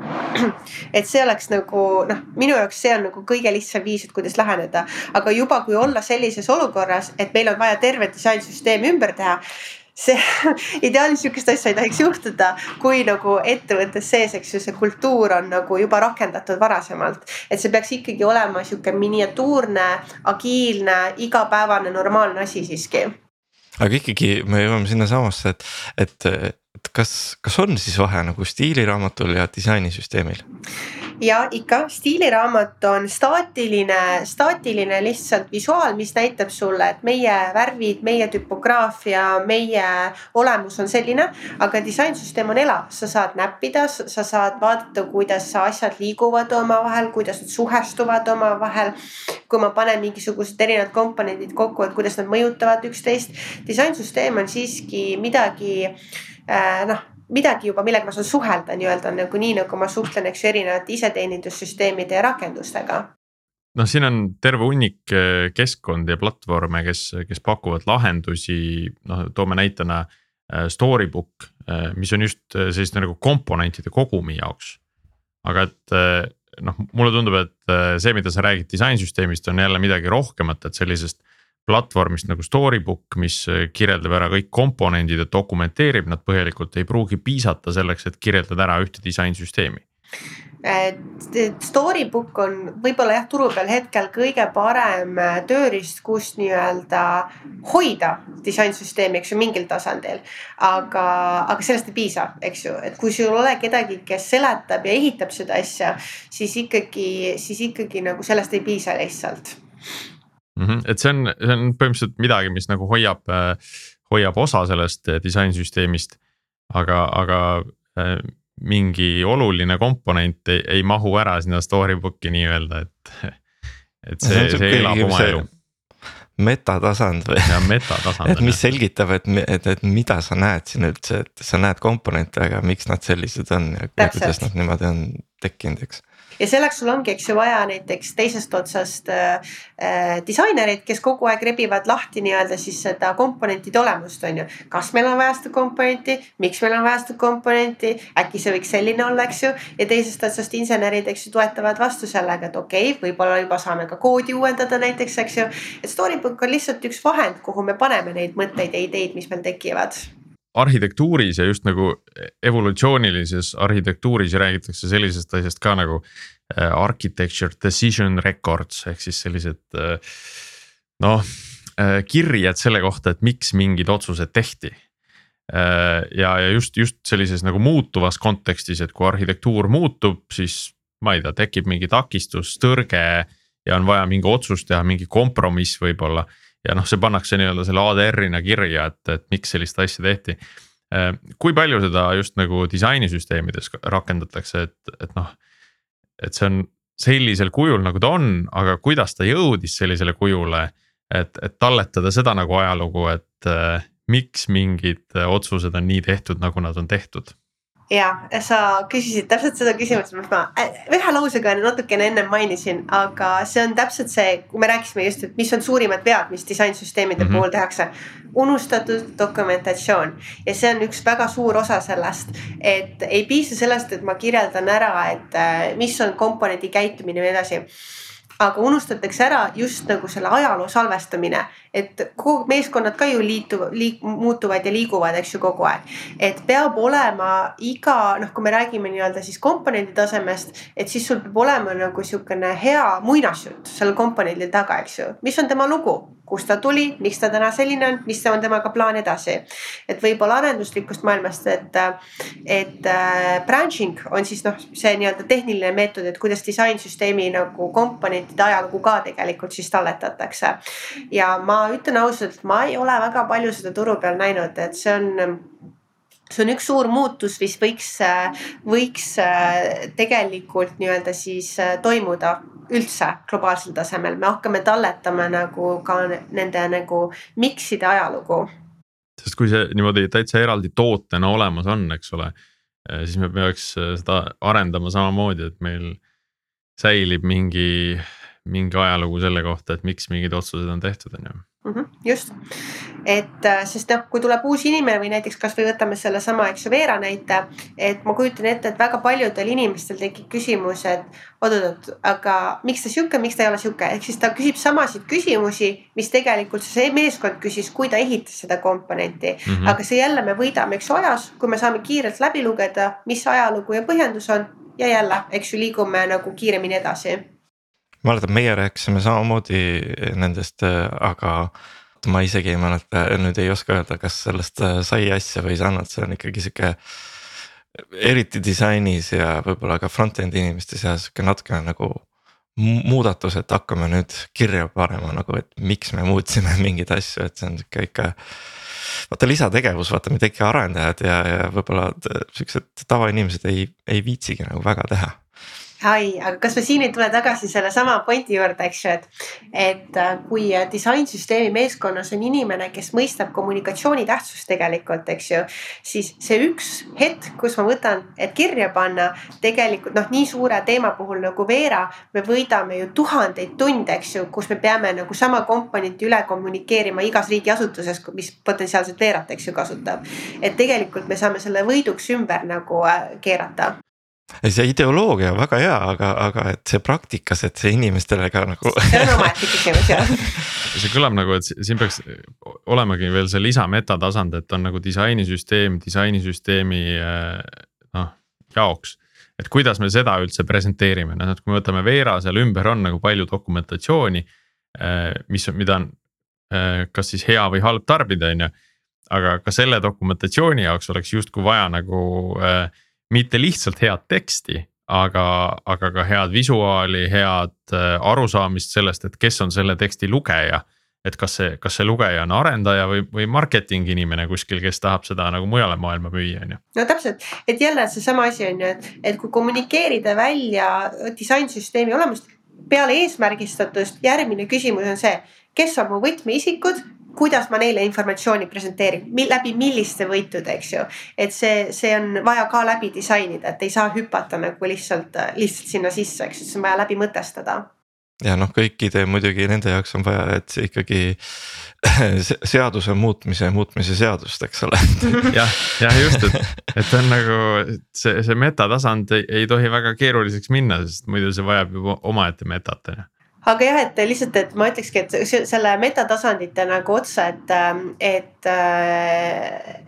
et see oleks nagu noh, minu jaoks see on nagu kõige lihtsam viis, et kuidas läheneda, aga juba kui olla sellises olukorras, et meil on vaja terve disainsüsteem ümber teha see ideaalis sihukest asja ei tohiks juhtuda, kui nagu ettevõttes sees, eks ju, see kultuur on nagu juba rakendatud varasemalt. et see peaks ikkagi olema sihuke miniatuurne, agiilne, igapäevane, normaalne asi siiski. aga ikkagi me jõuame sinnasamasse, et, et et kas, kas on siis vahe nagu stiiliraamatul ja disainisüsteemil? ja ikka, stiiliraamat on staatiline, staatiline lihtsalt visuaal, mis näitab sulle, et meie värvid, meie tüpograafia, meie olemus on selline. aga disainsüsteem on elav, sa saad näppida, sa saad vaadata, kuidas asjad liiguvad omavahel, kuidas nad suhestuvad omavahel. kui ma panen mingisugused erinevad komponendid kokku, et kuidas nad mõjutavad üksteist. disainsüsteem on siiski midagi noh midagi juba, millega ma saan suhelda nii-öelda nagu nii, nagu ma suhtlen, eks ju, erinevate iseteenindussüsteemide ja rakendustega. noh, siin on terve hunnik äh, keskkondi ja platvorme, kes, kes pakuvad lahendusi, noh, toome näitena äh, Storybook, mis on just selliste nagu komponentide kogumi jaoks. aga et noh, mulle tundub, et see, mida sa räägid disainsüsteemist, on jälle midagi rohkemat, et sellisest platvormist nagu Storybook, mis kirjeldab ära kõik komponendid ja dokumenteerib nad põhjalikult, ei pruugi piisata selleks, et kirjeldada ära ühte disainsüsteemi. Storybook on võib-olla jah, turu peal hetkel kõige parem äh, tööriist, kus nii-öelda hoida disainsüsteemi, eks ju, mingil tasandil. aga, aga sellest ei piisa, eks ju, et kui sul ei ole kedagi, kes seletab ja ehitab seda asja, siis ikkagi, siis ikkagi nagu sellest ei piisa lihtsalt mm. -hmm. et see on, see on põhimõtteliselt midagi, mis nagu hoiab, äh, hoiab osa sellest äh, disainsüsteemist. aga, aga mingi oluline komponent ei, ei mahu ära sinna storybook'i nii-öelda, et. et see, see, see elab oma elu. metatasand või? jah, metatasand. et mis selgitab, et, et, et mida sa näed siin üldse, et sa näed komponente, aga miks nad sellised on ja kuidas nad niimoodi on tekkinud, eks ja selleks sul ongi, eks ju, vaja näiteks teisest otsast äh, äh, disainerit, kes kogu aeg rebivad lahti nii-öelda siis seda komponentide olemust, on ju. kas meil on vaja seda komponenti, miks meil on vaja seda komponenti, äkki see võiks selline olla, eks ju. ja teisest otsast insenerid, eks ju, toetavad vastu sellega, et okei okay,, võib-olla juba saame ka koodi uuendada näiteks, eks ju. et Storybook on lihtsalt üks vahend, kuhu me paneme neid mõtteid ja ideid, mis meil tekivad arhitektuuris ja just nagu evolutsioonilises arhitektuuris räägitakse sellisest asjast ka nagu äh, architecture decision records ehk siis sellised äh, noh äh, kirjed selle kohta, et miks mingid otsused tehti. ja, ja just, just sellises nagu muutuvas kontekstis, et kui arhitektuur muutub, siis ma ei tea, tekib mingi takistus, tõrge ja on vaja mingi otsus teha, mingi kompromiss võib-olla ja noh, see pannakse nii-öelda selle ADR-ina kirja, et, et miks sellist asja tehti. Äh, kui palju seda just nagu disainisüsteemides rakendatakse, et, et noh, et see on sellisel kujul, nagu ta on, aga kuidas ta jõudis sellisele kujule. et, et talletada seda nagu ajalugu, et äh, miks mingid otsused on nii tehtud, nagu nad on tehtud ja sa küsisid täpselt seda küsimust, mis ma äh, ühe lausega natukene ennem mainisin, aga see on täpselt see, kui me rääkisime just, et mis on suurimad vead, mis disainsüsteemide mm -hmm. puhul tehakse. unustatud dokumentatsioon ja see on üks väga suur osa sellest, et ei piisa sellest, et ma kirjeldan ära, et äh, mis on komponendi käitumine ja nii edasi aga unustatakse ära just nagu selle ajaloo salvestamine, et kogu meeskonnad ka ju liituvad, liik-, muutuvad ja liiguvad, eks ju, kogu aeg. et peab olema iga noh, kui me räägime nii-öelda siis komponendi tasemest, et siis sul peab olema nagu sihukene hea muinasjutt sellel komponendil taga, eks ju, mis on tema lugu kust ta tuli, miks ta täna selline on, mis on temaga plaan edasi. et võib-olla arenduslikust maailmast, et, et äh, branching on siis noh, see nii-öelda tehniline meetod, et kuidas disainsüsteemi nagu komponentide ajalugu ka tegelikult siis talletatakse. ja ma ütlen ausalt, ma ei ole väga palju seda turu peal näinud, et see on see on üks suur muutus, mis võiks, võiks äh, tegelikult nii-öelda siis äh, toimuda üldse globaalsel tasemel, me hakkame talletama nagu ka nende nagu mikside ajalugu. sest kui see niimoodi täitsa eraldi tootena olemas on, eks ole, eh, siis me peaks seda arendama samamoodi, et meil säilib mingi, mingi ajalugu selle kohta, et miks mingid otsused on tehtud, on ju mm. -hmm, just, et äh, sest noh, kui tuleb uus inimene või näiteks kasvõi võtame sellesama, eks ju, Veera näite. et ma kujutan ette, et väga paljudel inimestel tekib küsimus, et oot-oot, aga miks ta sihuke, miks ta ei ole sihuke, ehk siis ta küsib samasid küsimusi, mis tegelikult see meeskond küsis, kui ta ehitas seda komponenti mm. -hmm. aga see jälle me võidame, eks ju, ajas, kui me saame kiirelt läbi lugeda, mis ajalugu ja põhjendus on ja jälle, eks ju, liigume nagu kiiremini edasi mäletan, meie rääkisime samamoodi nendest, aga ma isegi ei mäleta, nüüd ei oska öelda, kas sellest sai asja või ei saanud, see on ikkagi sihuke. eriti disainis ja võib-olla ka front-end'i inimeste seas sihuke natukene nagu muudatus, et hakkame nüüd kirja panema nagu, et miks me muutsime mingeid asju, et see on sihuke ikka. vaata lisategevus, vaata mida ikka arendajad ja, ja võib-olla siuksed tavainimesed ei, ei viitsigi nagu väga teha ai, aga kas me siin ei tule tagasi sellesama pointi juurde, eks ju, et, et äh, kui äh, disainsüsteemi meeskonnas on inimene, kes mõistab kommunikatsiooni tähtsust tegelikult, eks ju. siis see üks hetk, kus ma võtan, et kirja panna tegelikult noh, nii suure teema puhul nagu Veera, me võidame ju tuhandeid tunde, eks ju, kus me peame nagu sama komponenti üle kommunikeerima igas riigiasutuses, mis potentsiaalselt Veerat, eks ju, kasutab. et tegelikult me saame selle võiduks ümber nagu äh, keerata see ideoloogia on väga hea, aga, aga et see praktikas, et see inimestele ka nagu. see on omaette küsimus jah. see kõlab nagu, et siin peaks olemagi veel see lisametatasand, et on nagu disainisüsteem disainisüsteemi noh jaoks. et kuidas me seda üldse presenteerime, noh et kui me võtame Veera, seal ümber on nagu palju dokumentatsiooni. mis on, mida on kas siis hea või halb tarbida, on ju. aga ka selle dokumentatsiooni jaoks oleks justkui vaja nagu äh, mitte lihtsalt head teksti, aga, aga ka head visuaali, head äh, arusaamist sellest, et kes on selle teksti lugeja. et kas see, kas see lugeja on arendaja või, või marketing inimene kuskil, kes tahab seda nagu mujale maailma müüa, on ju. no täpselt, et jälle seesama asi on ju, et, et kui kommunikeerida välja disainsüsteemi olemust peale eesmärgistatust, järgmine küsimus on see, kes on mu võtmeisikud kuidas ma neile informatsiooni presenteerin, läbi milliste võitude, eks ju. et see, see on vaja ka läbi disainida, et ei saa hüpata nagu lihtsalt, lihtsalt sinna sisse, eks ju, see on vaja läbi mõtestada. ja noh, kõikide muidugi nende jaoks on vaja, et see ikkagi seaduse muutmise, muutmise seadust, eks ole jah, jah just, et, et on nagu see, see metatasand ei, ei tohi väga keeruliseks minna, sest muidu see vajab juba omaette metat on ju aga jah, et lihtsalt, et ma ütlekski, et selle metatasandite nagu otsa, et, et äh,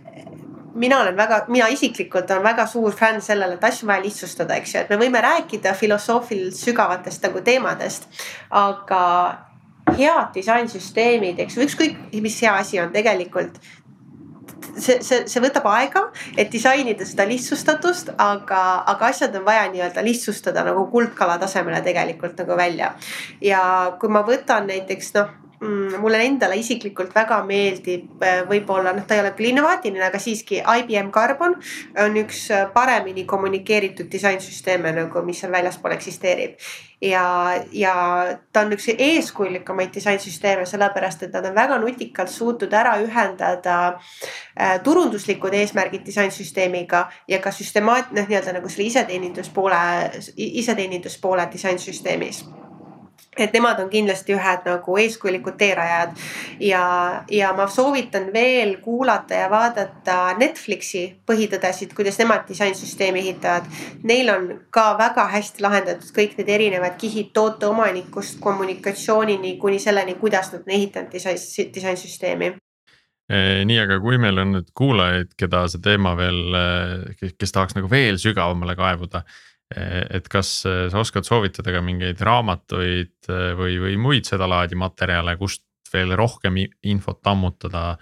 mina olen väga, mina isiklikult olen väga suur fänn sellele, et asju on vaja lihtsustada, eks ju, et me võime rääkida filosoofiliselt sügavatest nagu teemadest, aga head disainsüsteemid, eks ju, ükskõik mis hea asi on tegelikult see, see, see võtab aega, et disainida seda lihtsustatust, aga, aga asjad on vaja nii-öelda lihtsustada nagu kuldkala tasemele tegelikult nagu välja. ja kui ma võtan näiteks noh mulle endale isiklikult väga meeldib, äh, võib-olla noh, ta ei ole küll innovaatiline, aga siiski IBM Carbon on üks äh, paremini kommunikeeritud disainsüsteeme nagu, mis seal väljaspool eksisteerib. ja, ja ta on üks eeskujulikumaid disainsüsteeme, sellepärast et nad on väga nutikalt suutnud ära ühendada äh, turunduslikud eesmärgid disainsüsteemiga ja ka süstemaat-, noh, nii-öelda nagu selle iseteeninduspoole, iseteeninduspoole disainsüsteemis et nemad on kindlasti ühed nagu eeskujulikud teerajajad ja, ja ma soovitan veel kuulata ja vaadata Netflixi põhitõdesid, kuidas nemad disainsüsteemi ehitavad. Neil on ka väga hästi lahendatud kõik need erinevad kihid toote omanikust kommunikatsioonini kuni selleni, kuidas nad on ehitanud disain, disainsüsteemi nii, aga kui meil on nüüd kuulajaid, keda see teema veel, kes tahaks nagu veel sügavamale kaevuda et kas äh, sa oskad soovitada ka mingeid raamatuid äh, või, või muid sedalaadi materjale, kust veel rohkem infot ammutada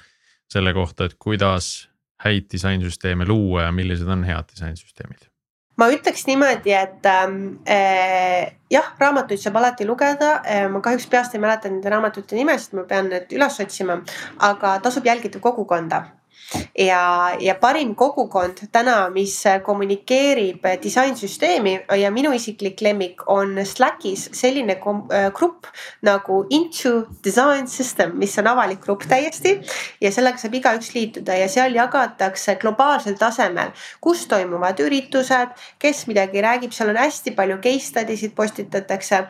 selle kohta, et kuidas häid disainsüsteeme luua ja millised on head disainsüsteemid? ma ütleks niimoodi, et äh, jah, raamatuid saab alati lugeda. Ma kahjuks peast ei mäleta nende raamatute nimesid, ma pean need üles otsima, aga tasub jälgida kogukonda ja, ja parim kogukond täna, mis kommunikeerib disainsüsteemi ja minu isiklik lemmik on Slackis selline äh, grupp nagu Into Design System, mis on avalik grupp täiesti ja sellega saab igaüks liituda ja seal jagatakse globaalsel tasemel, kus toimuvad üritused, kes midagi räägib, seal on hästi palju case study sid postitatakse.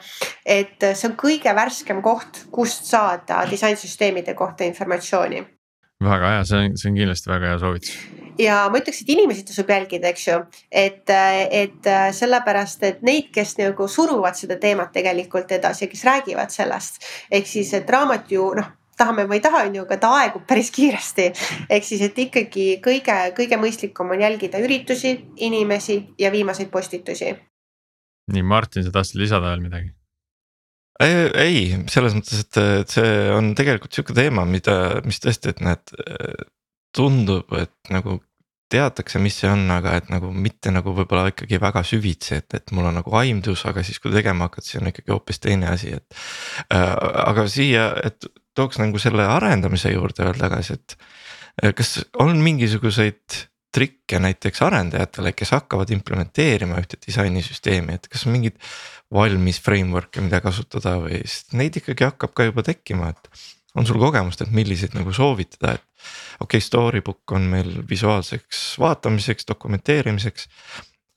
et see on kõige värskem koht, kust saada disainsüsteemide kohta informatsiooni väga hea, see on, see on kindlasti väga hea soovitus ja ma ütleks, et inimesi tasub jälgida, eks ju, et, et sellepärast, et neid, kes nagu suruvad seda teemat tegelikult edasi ja kes räägivad sellest. ehk siis, et raamat ju noh, tahame või ei taha, on ju, aga ta aegub päris kiiresti. ehk siis, et ikkagi kõige, kõige mõistlikum on jälgida üritusi, inimesi ja viimaseid postitusi. nii, Martin, sa tahtsid lisada veel midagi? Ei, selles mõttes, et, et see on tegelikult sihuke teema, mida, mis tõesti, et näed, tundub, et nagu teatakse, mis see on, aga et nagu mitte nagu võib-olla ikkagi väga süvitsi, et, et mul on nagu aimdus, aga siis, kui tegema hakkad, siis on ikkagi hoopis teine asi, et äh,. aga siia, et tooks nagu selle arendamise juurde veel tagasi, et äh, kas on mingisuguseid trikke näiteks arendajatele, kes hakkavad implementeerima ühte disainisüsteemi, et kas mingid valmis framework'e, mida kasutada või, sest neid ikkagi hakkab ka juba tekkima, et. on sul kogemust, et milliseid nagu soovitada, et okei okay,, Storybook on meil visuaalseks vaatamiseks, dokumenteerimiseks.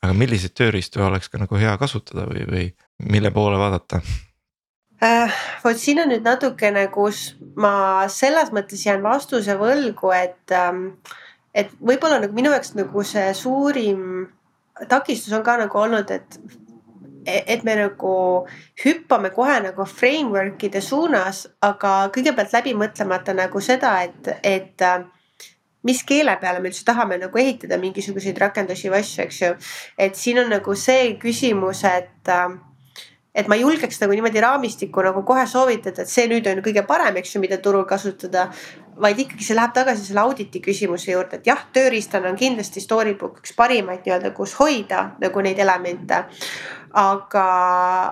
aga milliseid tööriistu oleks ka nagu hea kasutada või, või mille poole vaadata? äh,. vot siin on nüüd natukene, kus ma selles mõttes jään vastuse võlgu, et ähm,, et võib-olla nagu minu jaoks nagu see suurim takistus on ka nagu olnud, et et me nagu hüppame kohe nagu framework'ide suunas, aga kõigepealt läbi mõtlemata nagu seda, et, et mis keele peale me üldse tahame nagu ehitada mingisuguseid rakendusi või asju, eks ju. et siin on nagu see küsimus, et et ma julgeks nagu niimoodi raamistikku nagu kohe soovitada, et see nüüd on kõige parem, eks ju, mida turul kasutada. vaid ikkagi see läheb tagasi selle auditi küsimuse juurde, et jah, tööriistana on kindlasti Storybook üks parimaid nii-öelda, kus hoida nagu neid elemente. aga,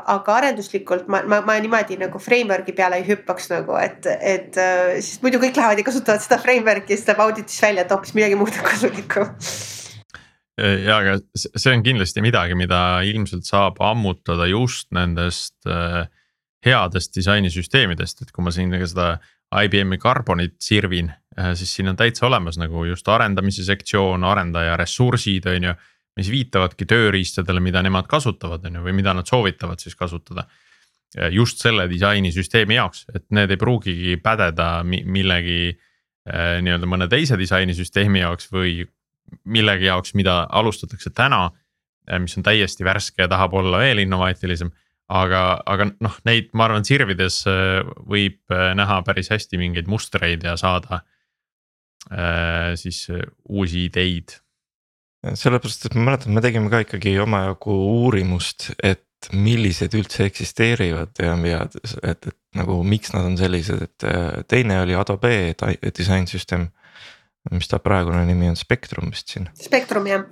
aga arenduslikult ma, ma, ma niimoodi nagu framework'i peale ei hüppaks nagu, et, et sest muidu kõik lähevad ja kasutavad seda framework'i ja siis tuleb auditis välja, et hoopis midagi muud on kasulikku ja, aga see on kindlasti midagi, mida ilmselt saab ammutada just nendest äh, headest disainisüsteemidest, et kui ma siin seda IBM-i Carbonit sirvin, äh, siis siin on täitsa olemas nagu just arendamise sektsioon, arendaja ressursid, on ju. mis viitavadki tööriistadele, mida nemad kasutavad, on ju, või mida nad soovitavad siis kasutada. just selle disainisüsteemi jaoks, et need ei pruugigi pädeda millegi äh, nii-öelda mõne teise disainisüsteemi jaoks või millegi jaoks, mida alustatakse täna. Eh, mis on täiesti värske ja tahab olla veel innovaatilisem. aga, aga noh, neid, ma arvan, sirvides eh, võib eh, näha päris hästi mingeid mustreid ja saada äh, siis uusi ideid. sellepärast, et ma mäletan, me tegime ka ikkagi omajagu uurimust, et millised üldse eksisteerivad ja, ja et, et nagu miks nad on sellised, et teine oli Adobe disainsüsteem mis ta praegune nimi on, Spektrum vist siin. Spektrum jah,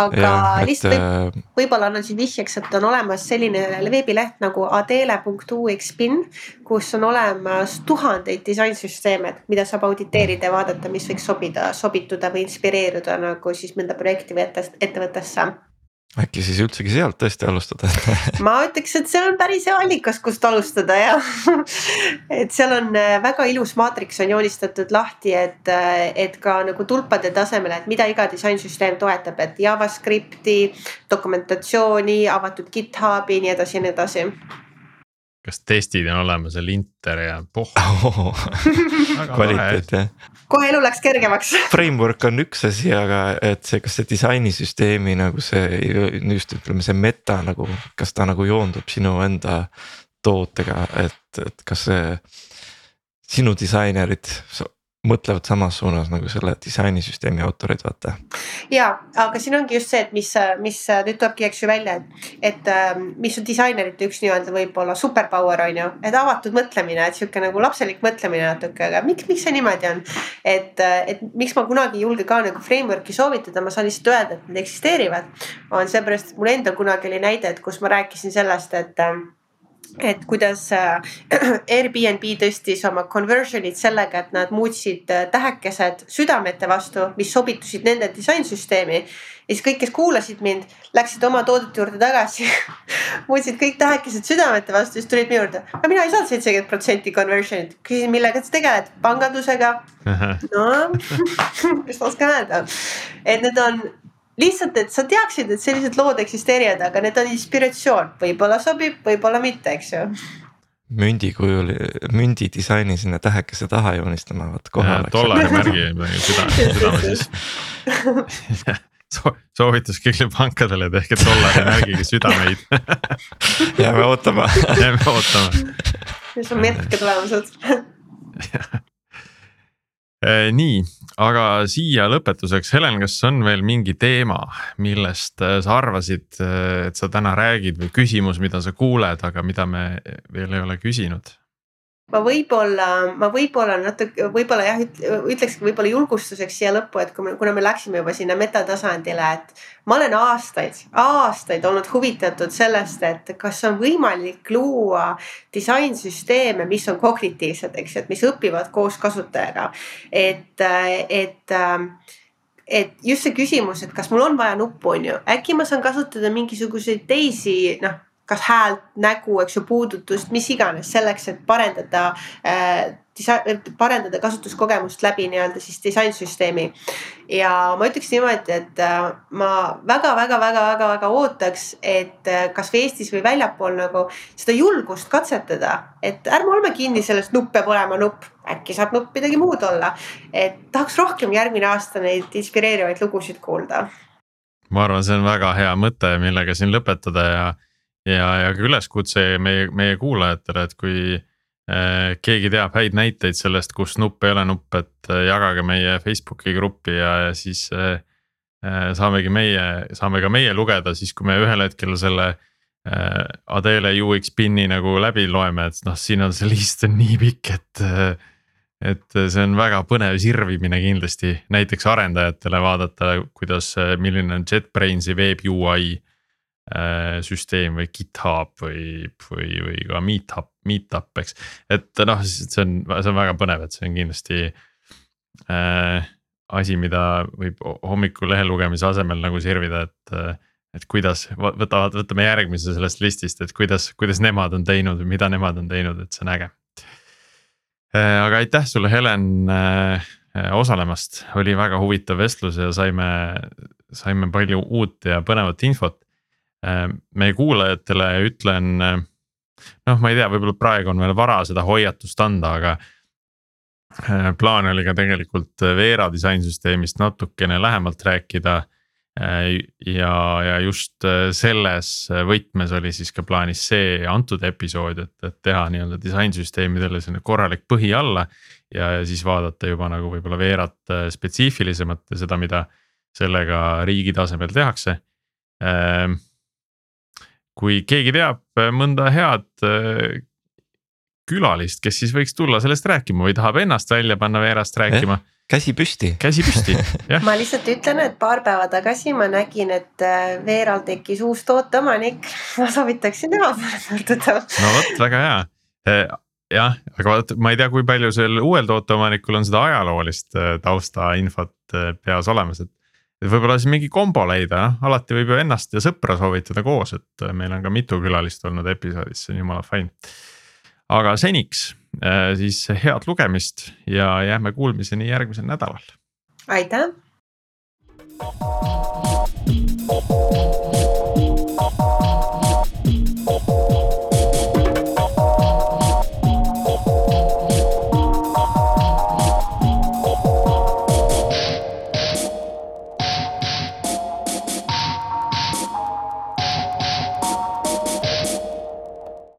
aga ja, lihtsalt võib, äh, võib-olla annan siin vihjeks, et on olemas selline veebileht nagu adele.ux-bin, kus on olemas tuhandeid disainsüsteeme, mida saab auditeerida ja vaadata, mis võiks sobida, sobituda või inspireeruda nagu siis mõnda projekti või ettevõttesse äkki siis üldsegi sealt tõesti alustada? Ma ütleks, et see on päris hea allikas, kust alustada jah. Et seal on äh, väga ilus maatriks on joonistatud lahti, et, äh, et ka nagu tulpade tasemel, et mida iga disainsüsteem toetab, et JavaScripti, dokumentatsiooni, avatud GitHubi, nii edasi ja nii edasi kas testid on olemas ja linter ja poh oh, kvaliteet jah. kohe elu läks kergemaks. Framework on üks asi, aga et see, kas see disainisüsteemi nagu see just ütleme, see meta nagu, kas ta nagu joondub sinu enda tootega, et, et kas see sinu disainerid mõtlevad samas suunas nagu selle disainisüsteemi autorid, vaata. ja, aga siin ongi just see, et mis, mis nüüd tulebki, eks ju välja, et, et ähm, mis on disainerite üks nii-öelda võib-olla superpower on ju, et avatud mõtlemine, et sihuke nagu lapselik mõtlemine natuke, aga miks, miks see niimoodi on? et, et miks ma kunagi ei julge ka nagu framework'i soovitada, ma saan lihtsalt öelda, et need eksisteerivad. on seepärast, et mul endal kunagi oli näide, et kus ma rääkisin sellest, et ähm, et kuidas äh, Airbnb tõstis oma conversion'id sellega, et nad muutsid äh, tähekesed südamete vastu, mis sobitusid nende disainsüsteemi. ja siis kõik, kes kuulasid mind, läksid oma toodete juurde tagasi muutsid kõik tähekesed südamete vastu, siis tulid minu juurde. aga mina ei saanud seitsekümmend protsenti conversion'it. küsisin, millega sa tegeled? pangandusega. no mis ma oskan öelda, et need on lihtsalt, et sa teaksid, et sellised lood eksisteerivad, aga need on inspiratsioon, võib-olla sobib, võib-olla mitte, eks ju. Mündi kujul, mündi disaini sinna tähekese taha joonistama, vot kohe. dollarimärgi südame, südame siis. So, soovitus kõigile pankadele, tehke dollarimärgiga südameid. Jääme ootama. Jääme ootama. mis on märke tulemused nii, aga siia lõpetuseks, Helen, kas on veel mingi teema, millest eh, sa arvasid, eh, et sa täna räägid või küsimus, mida sa kuuled, aga mida me veel ei ole küsinud? Ma võib-olla, ma võib-olla natuke, võib-olla jah, ütlekski võib-olla julgustuseks siia lõppu, et kui me, kuna me läksime juba sinna metatasandile, et ma olen aastaid, aastaid olnud huvitatud sellest, et kas on võimalik luua disainsüsteeme, mis on kognitiivsed, eks ju, et mis õpivad koos kasutajaga. et, et et just see küsimus, et kas mul on vaja nuppu, on ju, äkki ma saan kasutada mingisuguseid teisi noh kas häält, nägu, eks ju, puudutust, mis iganes selleks, et parendada äh, parendada kasutuskogemust läbi nii-öelda siis disainsüsteemi. ja ma ütleks niimoodi, et äh, ma väga-väga-väga-väga-väga ootaks, et äh, kasvõi Eestis või väljapool nagu seda julgust katsetada, et ärme oleme kinni sellest, nupp peab olema nupp, äkki saab nupp midagi muud olla. et tahaks rohkem järgmine aasta neid inspireerivaid lugusid kuulda ma arvan, see on väga hea mõte, millega siin lõpetada ja, ja, ja ka üleskutse meie, meie kuulajatele, et kui äh, keegi teab häid näiteid sellest, kus nupp ei ole nupp, et äh, jagage meie Facebooki gruppi ja, ja siis äh, äh saamegi meie, saame ka meie lugeda siis, kui me ühel hetkel selle äh, Adele UX pin'i nagu läbi loeme, et noh, siin on see list on nii pikk, et äh, et see on väga põnev sirvimine kindlasti näiteks arendajatele vaadata, kuidas, milline on JetBrainsi veeb ui äh, süsteem või GitHub või, või, või ka Meetup, Meetup, eks. et noh, see on, see on väga põnev, et see on kindlasti äh, asi, mida võib hommikul lehe lugemise asemel nagu sirvida, et. et kuidas, võtavad, võtame järgmise sellest listist, et kuidas, kuidas nemad on teinud või mida nemad on teinud, et see on äge Äh, aga aitäh sulle, Helen äh, osalemast, oli väga huvitav vestlus ja saime, saime palju uut ja põnevat infot. Äh, meie kuulajatele ütlen, noh, ma ei tea, võib-olla praegu on veel vara seda hoiatust anda, aga. plaan oli ka tegelikult Veera disainsüsteemist natukene lähemalt rääkida Äh, ja, ja just äh, selles võtmes oli siis ka plaanis see antud episood, et, et teha nii-öelda disainsüsteemidele selline korralik põhi alla. ja, siis vaadata juba nagu võib-olla veerat äh, spetsiifilisemalt ja seda, mida sellega riigi tasemel tehakse. Kui keegi teab mõnda head külalist, kes siis võiks tulla sellest rääkima või tahab ennast välja panna veerast rääkima eh? käsi püsti. käsi püsti, jah. ma lihtsalt ütlen, et paar päeva tagasi ma nägin, et äh, Veeral tekkis uus tooteomanik. ma soovitaksin tema poole pöörduda. no vot, väga hea. Eh, jah, aga vaata, ma ei tea, kui palju sel uuel tooteomanikul on seda ajaloolist äh, taustainfot äh, peas olemas, et. Võib-olla siis mingi kombo leida, noh alati võib ju ennast ja sõpra soovitada koos, et meil on ka mitu külalist olnud episoodis, see on jumala fine. aga seniks Äh, siis head lugemist ja jääme kuulmiseni järgmisel nädalal. aitäh.